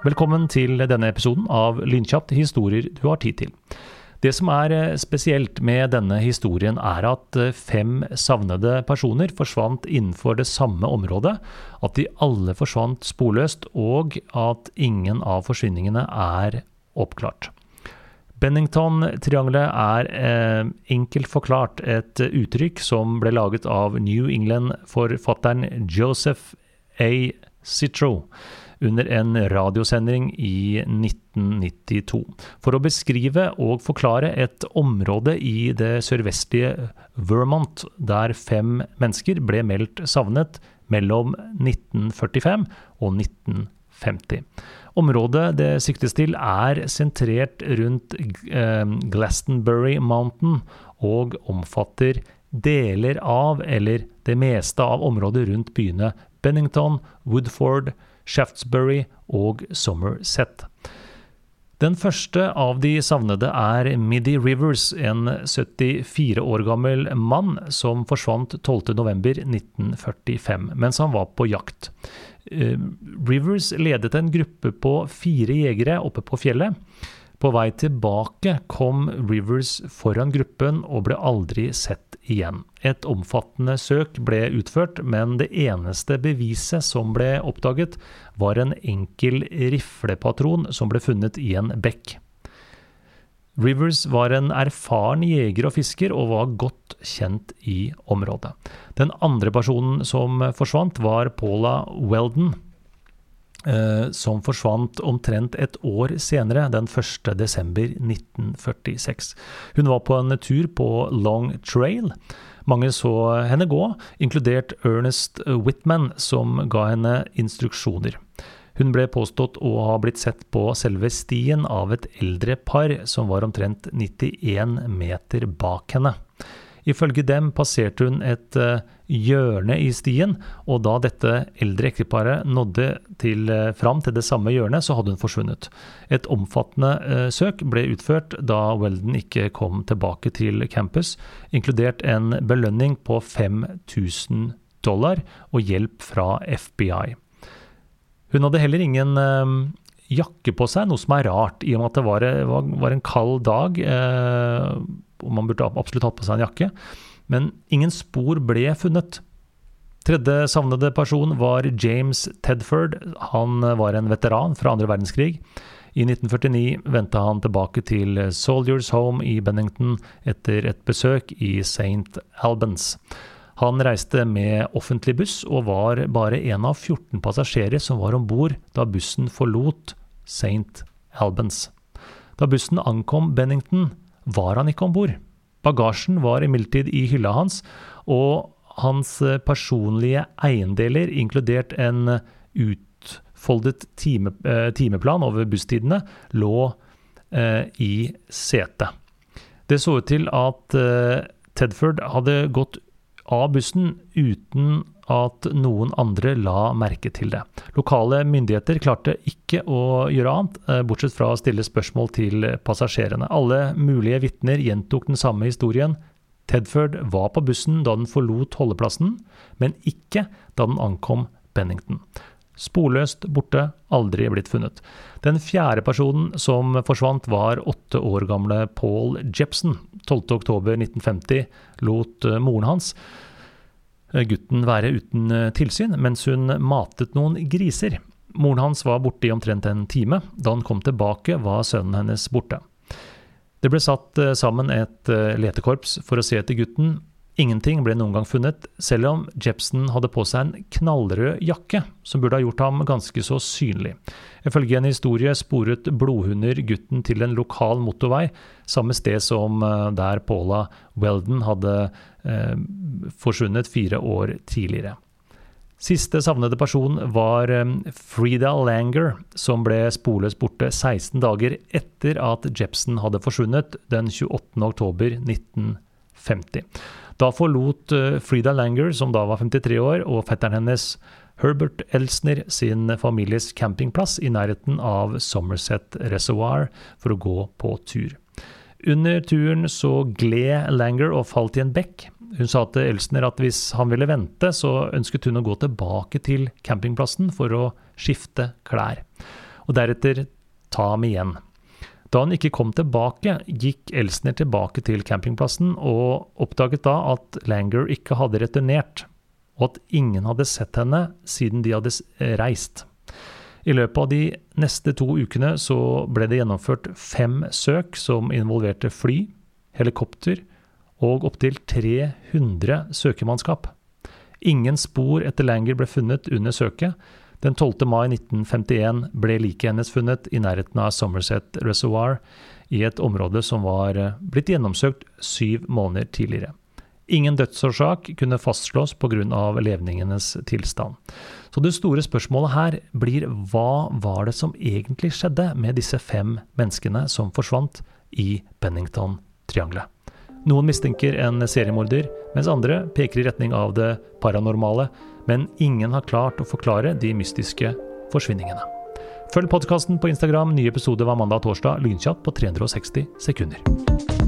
Velkommen til denne episoden av Lynkjapt historier du har tid til. Det som er eh, spesielt med denne historien, er at eh, fem savnede personer forsvant innenfor det samme området, at de alle forsvant sporløst, og at ingen av forsvinningene er oppklart. Bennington-triangelet er eh, enkelt forklart et uttrykk som ble laget av New England-forfatteren Joseph A. Citro under en radiosending i 1992. For å beskrive og forklare et område i det sørvestlige Vermont der fem mennesker ble meldt savnet mellom 1945 og 1950. Området det siktes til, er sentrert rundt eh, Glastonbury Mountain og omfatter deler av, eller det meste av området rundt byene Bennington, Woodford, Shaftesbury og Somerset. Den første av de savnede er Middy Rivers, en 74 år gammel mann som forsvant 12.11.1945 mens han var på jakt. Eh, Rivers ledet en gruppe på fire jegere oppe på fjellet. På vei tilbake kom Rivers foran gruppen og ble aldri sett igjen. Et omfattende søk ble utført, men det eneste beviset som ble oppdaget, var en enkel riflepatron som ble funnet i en bekk. Rivers var en erfaren jeger og fisker og var godt kjent i området. Den andre personen som forsvant, var Paula Weldon som forsvant omtrent et år senere, den 1.12.1946. Hun var på en tur på Long Trail. Mange så henne gå, inkludert Ernest Whitman, som ga henne instruksjoner. Hun ble påstått å ha blitt sett på selve stien av et eldre par som var omtrent 91 meter bak henne. Ifølge dem passerte hun et uh, hjørne i stien, og da dette eldre ekteparet nådde til, uh, fram til det samme hjørnet, så hadde hun forsvunnet. Et omfattende uh, søk ble utført da Weldon ikke kom tilbake til campus, inkludert en belønning på 5000 dollar og hjelp fra FBI. Hun hadde heller ingen jakke på seg, noe som er rart, i og med at det var en kald dag. Eh, og man burde absolutt hatt på seg en jakke. Men ingen spor ble funnet. Tredje savnede person var James Tedford. Han var en veteran fra andre verdenskrig. I 1949 vendte han tilbake til Soldiers Home i Bennington etter et besøk i St. Albans. Han reiste med offentlig buss og var bare en av 14 passasjerer som var om bord da bussen forlot St. Albans. Da bussen ankom Bennington, var han ikke om bord. Bagasjen var imidlertid i hylla hans, og hans eh, personlige eiendeler, inkludert en utfoldet time, eh, timeplan over busstidene, lå eh, i setet. Det så ut til at eh, Tedford hadde gått av bussen uten at noen andre la merke til det. Lokale myndigheter klarte ikke å gjøre annet, eh, bortsett fra å stille spørsmål til passasjerene. Alle mulige vitner gjentok den samme historien. Tedford var på bussen da den forlot holdeplassen, men ikke da den ankom Bennington. Sporløst borte, aldri blitt funnet. Den fjerde personen som forsvant, var åtte år gamle Paul Jepson. 12.10.1950 lot eh, moren hans gutten være uten eh, tilsyn, mens hun matet noen griser. Moren hans var borte i omtrent en time. Da han kom tilbake, var sønnen hennes borte. Det ble satt eh, sammen et letekorps for å se etter gutten. Ingenting ble noen gang funnet, selv om Jepson hadde på seg en knallrød jakke, som burde ha gjort ham ganske så synlig. Ifølge en historie sporet blodhunder gutten til en lokal motorvei, samme sted som der Paula Weldon hadde eh, forsvunnet fire år tidligere. Siste savnede person var eh, Frida Langer, som ble sporløst borte 16 dager etter at Jepson hadde forsvunnet den 28.10.1950. Da forlot eh, Frida Langer, som da var 53 år, og fetteren hennes Herbert Elsner sin families campingplass i nærheten av Somerset Reservoir for å gå på tur. Under turen så gled Langer og falt i en bekk. Hun sa til Elsner at hvis han ville vente, så ønsket hun å gå tilbake til campingplassen for å skifte klær. og deretter ta ham igjen. Da han ikke kom tilbake, gikk Elsner tilbake til campingplassen og oppdaget da at Langer ikke hadde returnert, og at ingen hadde sett henne siden de hadde reist. I løpet av de neste to ukene så ble det gjennomført fem søk som involverte fly, helikopter og opptil 300 søkemannskap. Ingen spor etter Langer ble funnet under søket, den 12. mai 1951 ble liket hennes funnet i nærheten av Somerset Reservoir, i et område som var eh, blitt gjennomsøkt syv måneder tidligere. Ingen dødsårsak kunne fastslås pga. levningenes tilstand. Så det store spørsmålet her blir hva var det som egentlig skjedde med disse fem menneskene som forsvant i Pennington-triangelet? Noen mistenker en seriemorder, mens andre peker i retning av det paranormale, men ingen har klart å forklare de mystiske forsvinningene. Følg podkasten på Instagram. Nye episoder hver mandag og torsdag lynkjapt på 360 sekunder.